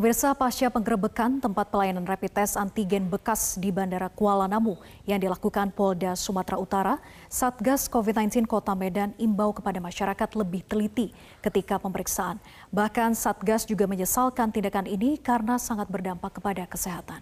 Pemirsa pasca penggerebekan tempat pelayanan rapid test antigen bekas di Bandara Kuala Namu yang dilakukan Polda Sumatera Utara, Satgas COVID-19 Kota Medan imbau kepada masyarakat lebih teliti ketika pemeriksaan. Bahkan Satgas juga menyesalkan tindakan ini karena sangat berdampak kepada kesehatan.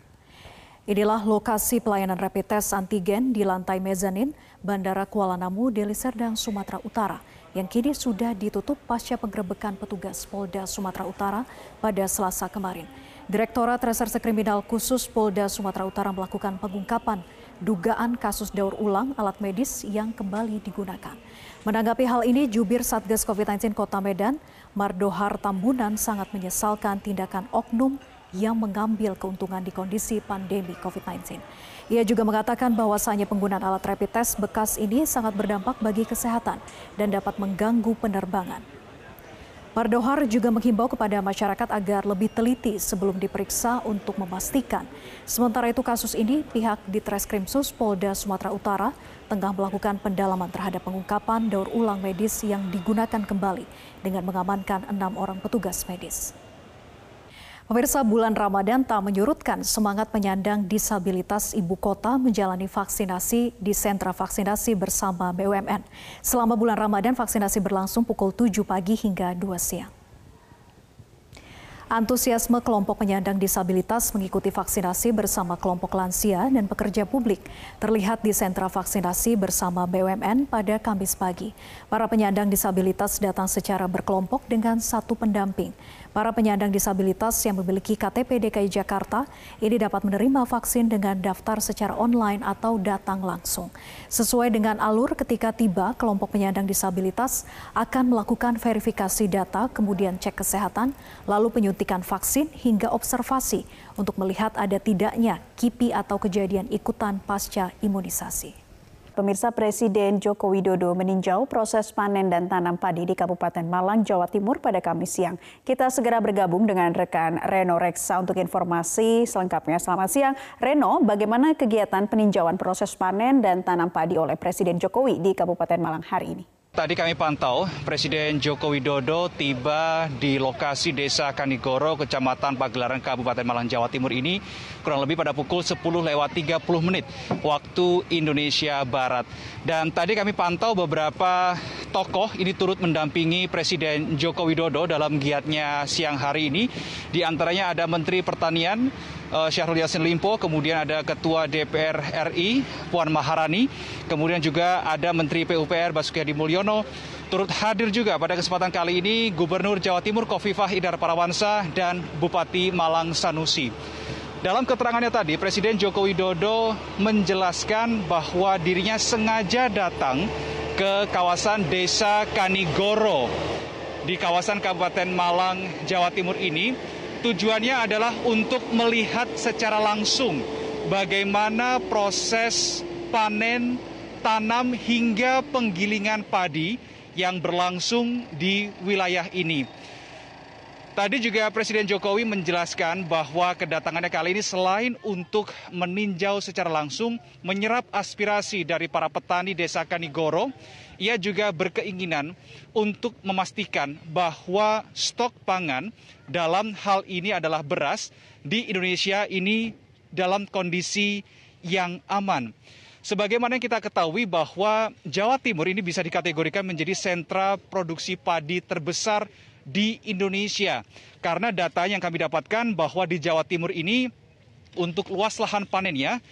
Inilah lokasi pelayanan rapid test antigen di lantai mezanin Bandara Kuala Namu, Deli Serdang, Sumatera Utara yang kini sudah ditutup pasca penggerebekan petugas Polda Sumatera Utara pada Selasa kemarin. Direktorat Reserse Kriminal Khusus Polda Sumatera Utara melakukan pengungkapan dugaan kasus daur ulang alat medis yang kembali digunakan. Menanggapi hal ini, jubir Satgas COVID-19 Kota Medan, Mardohar Tambunan sangat menyesalkan tindakan oknum yang mengambil keuntungan di kondisi pandemi COVID-19. Ia juga mengatakan bahwasanya penggunaan alat rapid test bekas ini sangat berdampak bagi kesehatan dan dapat mengganggu penerbangan. Mardohar juga menghimbau kepada masyarakat agar lebih teliti sebelum diperiksa untuk memastikan. Sementara itu kasus ini pihak di Treskrimsus Polda Sumatera Utara tengah melakukan pendalaman terhadap pengungkapan daur ulang medis yang digunakan kembali dengan mengamankan enam orang petugas medis. Pemirsa bulan Ramadan tak menyurutkan semangat penyandang disabilitas ibu kota menjalani vaksinasi di sentra vaksinasi bersama BUMN. Selama bulan Ramadan vaksinasi berlangsung pukul 7 pagi hingga 2 siang. Antusiasme kelompok penyandang disabilitas mengikuti vaksinasi bersama kelompok lansia dan pekerja publik terlihat di sentra vaksinasi bersama BUMN pada Kamis pagi. Para penyandang disabilitas datang secara berkelompok dengan satu pendamping. Para penyandang disabilitas yang memiliki KTP DKI Jakarta ini dapat menerima vaksin dengan daftar secara online atau datang langsung. Sesuai dengan alur ketika tiba, kelompok penyandang disabilitas akan melakukan verifikasi data, kemudian cek kesehatan, lalu penyuntikan vaksin hingga observasi untuk melihat ada tidaknya KIPI atau kejadian ikutan pasca imunisasi. Pemirsa Presiden Joko Widodo meninjau proses panen dan tanam padi di Kabupaten Malang, Jawa Timur pada Kamis siang. Kita segera bergabung dengan rekan Reno Reksa untuk informasi selengkapnya. Selamat siang, Reno. Bagaimana kegiatan peninjauan proses panen dan tanam padi oleh Presiden Jokowi di Kabupaten Malang hari ini? Tadi kami pantau Presiden Joko Widodo tiba di lokasi Desa Kanigoro, Kecamatan Pagelaran, Kabupaten Malang, Jawa Timur ini kurang lebih pada pukul 10 lewat 30 menit waktu Indonesia Barat. Dan tadi kami pantau beberapa tokoh ini turut mendampingi Presiden Joko Widodo dalam giatnya siang hari ini. Di antaranya ada Menteri Pertanian, Syahrul Yassin Limpo, kemudian ada Ketua DPR RI Puan Maharani, kemudian juga ada Menteri PUPR Basuki Hadi Mulyono. Turut hadir juga pada kesempatan kali ini Gubernur Jawa Timur Kofifah Idar Parawansa dan Bupati Malang Sanusi. Dalam keterangannya tadi, Presiden Joko Widodo menjelaskan bahwa dirinya sengaja datang ke kawasan Desa Kanigoro di kawasan Kabupaten Malang, Jawa Timur ini tujuannya adalah untuk melihat secara langsung bagaimana proses panen, tanam hingga penggilingan padi yang berlangsung di wilayah ini. Tadi juga Presiden Jokowi menjelaskan bahwa kedatangannya kali ini selain untuk meninjau secara langsung, menyerap aspirasi dari para petani desa Kanigoro, ia juga berkeinginan untuk memastikan bahwa stok pangan dalam hal ini adalah beras di Indonesia ini dalam kondisi yang aman. Sebagaimana yang kita ketahui bahwa Jawa Timur ini bisa dikategorikan menjadi sentra produksi padi terbesar di Indonesia. Karena data yang kami dapatkan bahwa di Jawa Timur ini untuk luas lahan panennya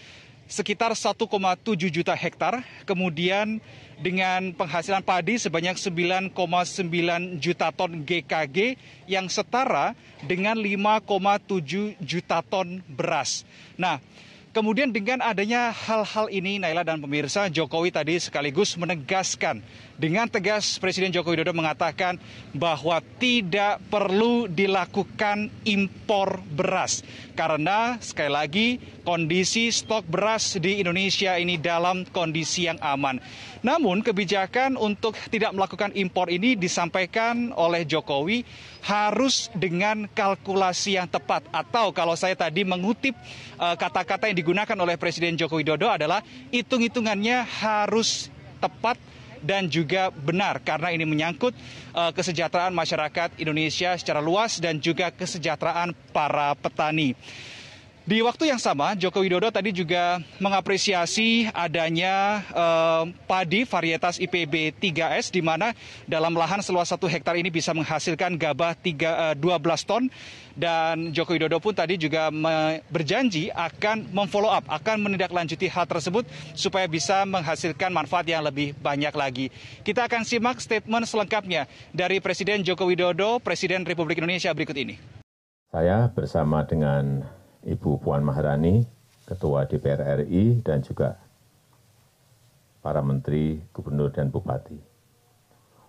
sekitar 1,7 juta hektar, kemudian dengan penghasilan padi sebanyak 9,9 juta ton GKG yang setara dengan 5,7 juta ton beras. Nah, Kemudian dengan adanya hal-hal ini Naila dan pemirsa Jokowi tadi sekaligus menegaskan dengan tegas Presiden Joko Widodo mengatakan bahwa tidak perlu dilakukan impor beras karena sekali lagi kondisi stok beras di Indonesia ini dalam kondisi yang aman. Namun kebijakan untuk tidak melakukan impor ini disampaikan oleh Jokowi harus dengan kalkulasi yang tepat atau kalau saya tadi mengutip eh, kata-kata yang digunakan oleh Presiden Joko Widodo adalah hitung-hitungannya harus tepat dan juga benar karena ini menyangkut uh, kesejahteraan masyarakat Indonesia secara luas dan juga kesejahteraan para petani. Di waktu yang sama, Joko Widodo tadi juga mengapresiasi adanya eh, padi varietas IPB 3S di mana dalam lahan seluas satu hektar ini bisa menghasilkan gabah 3, eh, 12 ton dan Joko Widodo pun tadi juga berjanji akan memfollow up, akan menindaklanjuti hal tersebut supaya bisa menghasilkan manfaat yang lebih banyak lagi. Kita akan simak statement selengkapnya dari Presiden Joko Widodo, Presiden Republik Indonesia berikut ini. Saya bersama dengan Ibu Puan Maharani, Ketua DPR RI, dan juga para menteri, gubernur, dan bupati.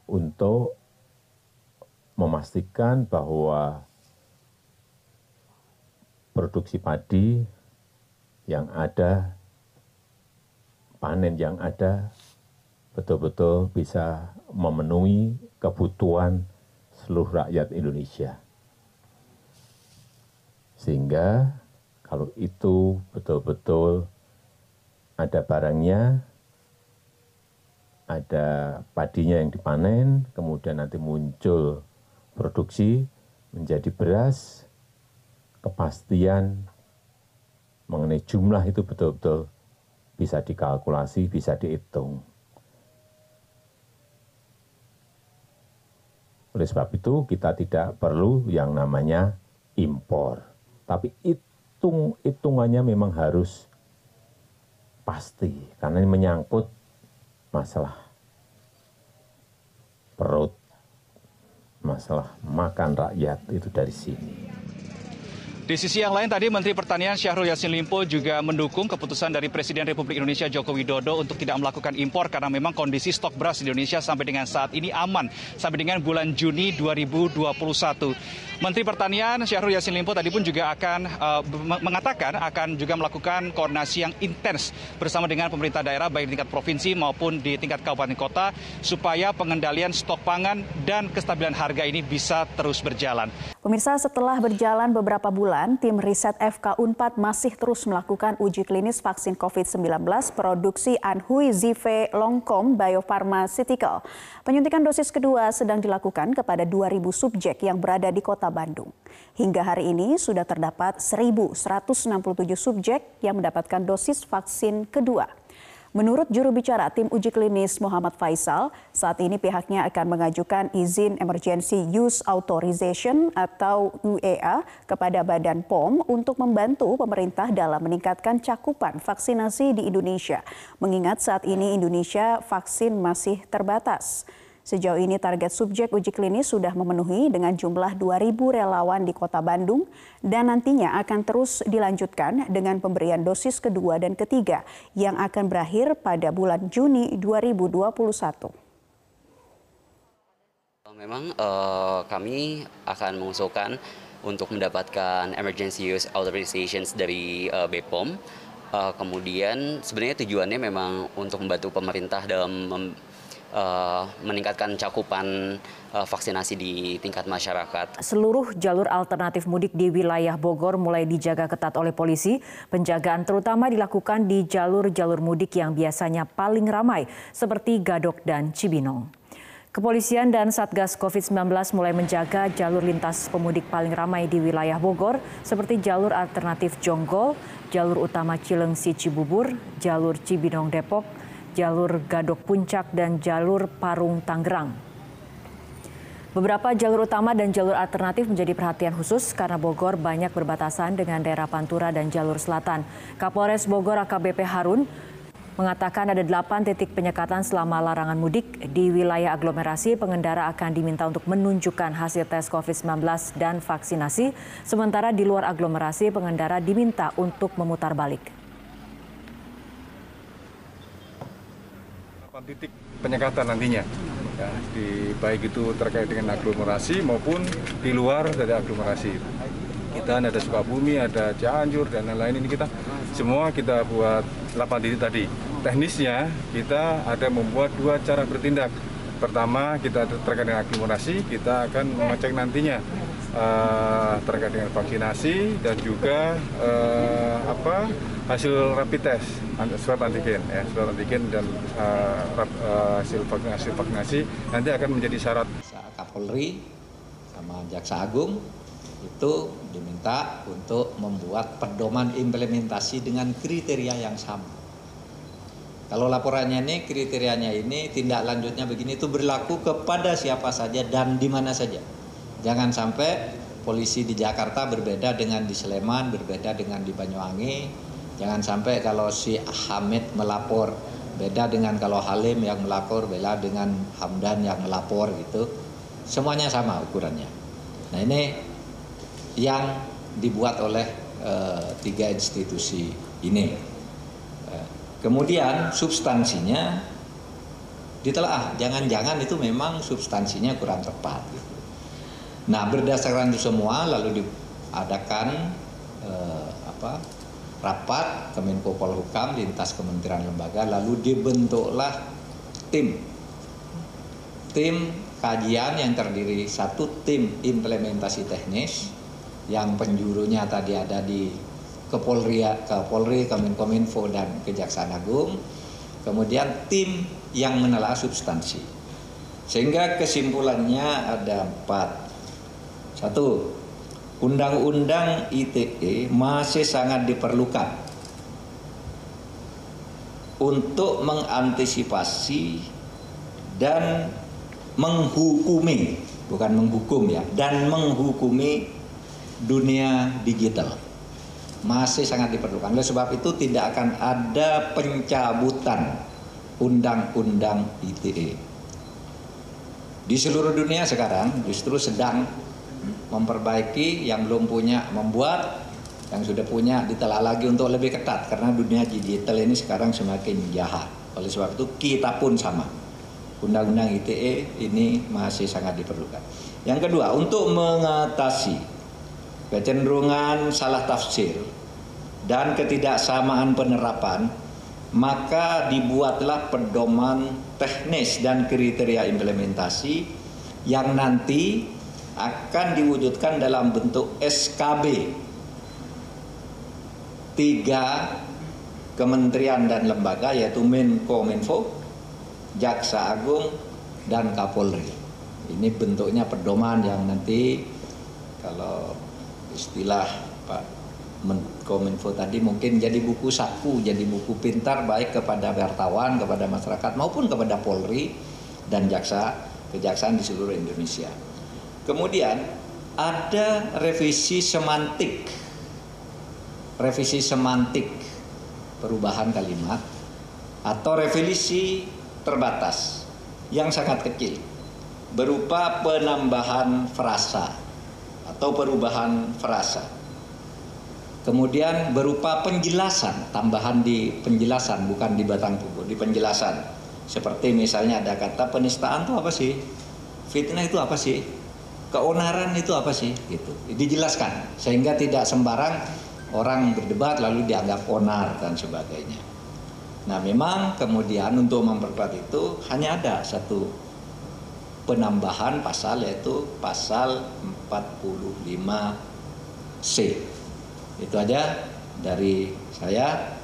Untuk memastikan bahwa produksi padi yang ada, panen yang ada, betul-betul bisa memenuhi kebutuhan seluruh rakyat Indonesia. Sehingga kalau itu betul-betul ada barangnya, ada padinya yang dipanen, kemudian nanti muncul produksi menjadi beras, kepastian mengenai jumlah itu betul-betul bisa dikalkulasi, bisa dihitung. Oleh sebab itu kita tidak perlu yang namanya impor. Tapi itu hitung hitungannya memang harus pasti karena ini menyangkut masalah perut, masalah makan rakyat itu dari sini. Di sisi yang lain tadi Menteri Pertanian Syahrul Yassin Limpo juga mendukung keputusan dari Presiden Republik Indonesia Joko Widodo untuk tidak melakukan impor karena memang kondisi stok beras di Indonesia sampai dengan saat ini aman sampai dengan bulan Juni 2021. Menteri Pertanian Syahrul Yassin Limpo tadi pun juga akan uh, mengatakan akan juga melakukan koordinasi yang intens bersama dengan pemerintah daerah baik di tingkat provinsi maupun di tingkat kabupaten kota supaya pengendalian stok pangan dan kestabilan harga ini bisa terus berjalan. Pemirsa setelah berjalan beberapa bulan tim riset FK Unpad masih terus melakukan uji klinis vaksin COVID-19 produksi Anhui Zive Longkom Biopharmaceutical. Penyuntikan dosis kedua sedang dilakukan kepada 2.000 subjek yang berada di kota Bandung. Hingga hari ini sudah terdapat 1.167 subjek yang mendapatkan dosis vaksin kedua. Menurut juru bicara tim uji klinis Muhammad Faisal, saat ini pihaknya akan mengajukan izin Emergency Use Authorization atau UEA kepada Badan POM untuk membantu pemerintah dalam meningkatkan cakupan vaksinasi di Indonesia. Mengingat saat ini Indonesia vaksin masih terbatas. Sejauh ini target subjek uji klinis sudah memenuhi dengan jumlah 2.000 relawan di kota Bandung dan nantinya akan terus dilanjutkan dengan pemberian dosis kedua dan ketiga yang akan berakhir pada bulan Juni 2021. Memang uh, kami akan mengusulkan untuk mendapatkan emergency use authorizations dari uh, BPOM. Uh, kemudian sebenarnya tujuannya memang untuk membantu pemerintah dalam uh, meningkatkan cakupan uh, vaksinasi di tingkat masyarakat. Seluruh jalur alternatif mudik di wilayah Bogor mulai dijaga ketat oleh polisi. Penjagaan terutama dilakukan di jalur-jalur mudik yang biasanya paling ramai seperti Gadok dan Cibinong. Kepolisian dan Satgas COVID-19 mulai menjaga jalur lintas pemudik paling ramai di wilayah Bogor seperti jalur alternatif Jonggol, jalur utama Cilengsi Cibubur, jalur Cibinong Depok, jalur Gadok Puncak dan jalur Parung Tangerang. Beberapa jalur utama dan jalur alternatif menjadi perhatian khusus karena Bogor banyak berbatasan dengan daerah Pantura dan jalur selatan. Kapolres Bogor AKBP Harun mengatakan ada delapan titik penyekatan selama larangan mudik. Di wilayah aglomerasi, pengendara akan diminta untuk menunjukkan hasil tes COVID-19 dan vaksinasi. Sementara di luar aglomerasi, pengendara diminta untuk memutar balik. Titik penyekatan nantinya. Ya, di baik itu terkait dengan aglomerasi maupun di luar dari aglomerasi. Kita ada Sukabumi ada Cianjur dan lain-lain. Ini kita semua kita buat 8 titik tadi. Teknisnya kita ada membuat dua cara bertindak. Pertama kita terkait dengan aglomerasi kita akan mengecek nantinya uh, terkait dengan vaksinasi dan juga uh, apa hasil rapid test swab antigen ya swab antigen dan uh, uh, hasil vaksinasi vaksinasi nanti akan menjadi syarat Kapolri sama Jaksa Agung itu diminta untuk membuat pedoman implementasi dengan kriteria yang sama. Kalau laporannya ini kriterianya ini tindak lanjutnya begini itu berlaku kepada siapa saja dan di mana saja. Jangan sampai polisi di Jakarta berbeda dengan di Sleman, berbeda dengan di Banyuwangi. Jangan sampai kalau si Hamid melapor beda dengan kalau Halim yang melapor, beda dengan Hamdan yang melapor gitu. Semuanya sama ukurannya. Nah ini yang dibuat oleh uh, tiga institusi ini. Uh, kemudian substansinya ditelaah, jangan-jangan itu memang substansinya kurang tepat. Gitu. Nah, berdasarkan itu semua lalu diadakan eh, apa, rapat Kemenko Polhukam lintas kementerian lembaga lalu dibentuklah tim tim kajian yang terdiri satu tim implementasi teknis yang penjurunya tadi ada di Kepolri, Kapolri, Kemenkominfo dan Kejaksaan Agung. Kemudian tim yang menelaah substansi. Sehingga kesimpulannya ada empat satu, undang-undang ITE masih sangat diperlukan untuk mengantisipasi dan menghukumi, bukan menghukum ya, dan menghukumi dunia digital. Masih sangat diperlukan. Oleh sebab itu tidak akan ada pencabutan undang-undang ITE. Di seluruh dunia sekarang justru sedang memperbaiki yang belum punya membuat yang sudah punya ditelah lagi untuk lebih ketat. Karena dunia digital ini sekarang semakin jahat. Oleh sebab itu kita pun sama. Undang-undang ITE ini masih sangat diperlukan. Yang kedua untuk mengatasi kecenderungan salah tafsir dan ketidaksamaan penerapan maka dibuatlah pedoman teknis dan kriteria implementasi yang nanti akan diwujudkan dalam bentuk SKB tiga kementerian dan lembaga yaitu Menkominfo, Jaksa Agung, dan Kapolri. Ini bentuknya pedoman yang nanti kalau istilah Pak Menkominfo tadi mungkin jadi buku saku, jadi buku pintar baik kepada wartawan, kepada masyarakat maupun kepada Polri dan jaksa kejaksaan di seluruh Indonesia. Kemudian ada revisi semantik. Revisi semantik perubahan kalimat atau revisi terbatas yang sangat kecil berupa penambahan frasa atau perubahan frasa. Kemudian berupa penjelasan, tambahan di penjelasan bukan di batang tubuh, di penjelasan. Seperti misalnya ada kata penistaan itu apa sih? Fitnah itu apa sih? Keonaran itu apa sih? Gitu. Dijelaskan sehingga tidak sembarang orang berdebat lalu dianggap onar dan sebagainya. Nah memang kemudian untuk memperkuat itu hanya ada satu penambahan pasal yaitu pasal 45C itu aja dari saya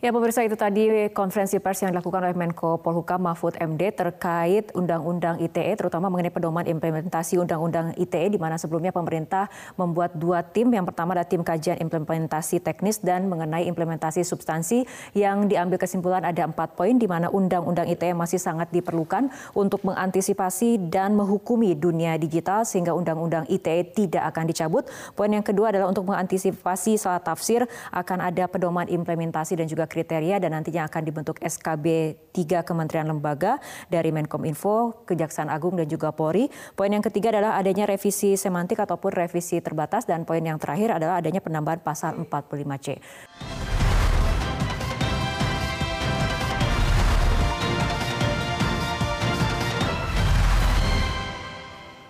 Ya pemirsa itu tadi konferensi pers yang dilakukan oleh Menko Polhukam Mahfud MD terkait Undang-Undang ITE terutama mengenai pedoman implementasi Undang-Undang ITE di mana sebelumnya pemerintah membuat dua tim. Yang pertama ada tim kajian implementasi teknis dan mengenai implementasi substansi yang diambil kesimpulan ada empat poin di mana Undang-Undang ITE masih sangat diperlukan untuk mengantisipasi dan menghukumi dunia digital sehingga Undang-Undang ITE tidak akan dicabut. Poin yang kedua adalah untuk mengantisipasi salah tafsir akan ada pedoman implementasi dan juga kriteria dan nantinya akan dibentuk SKB tiga kementerian lembaga dari Menkominfo, Kejaksaan Agung dan juga Polri. Poin yang ketiga adalah adanya revisi semantik ataupun revisi terbatas dan poin yang terakhir adalah adanya penambahan pasal 45C.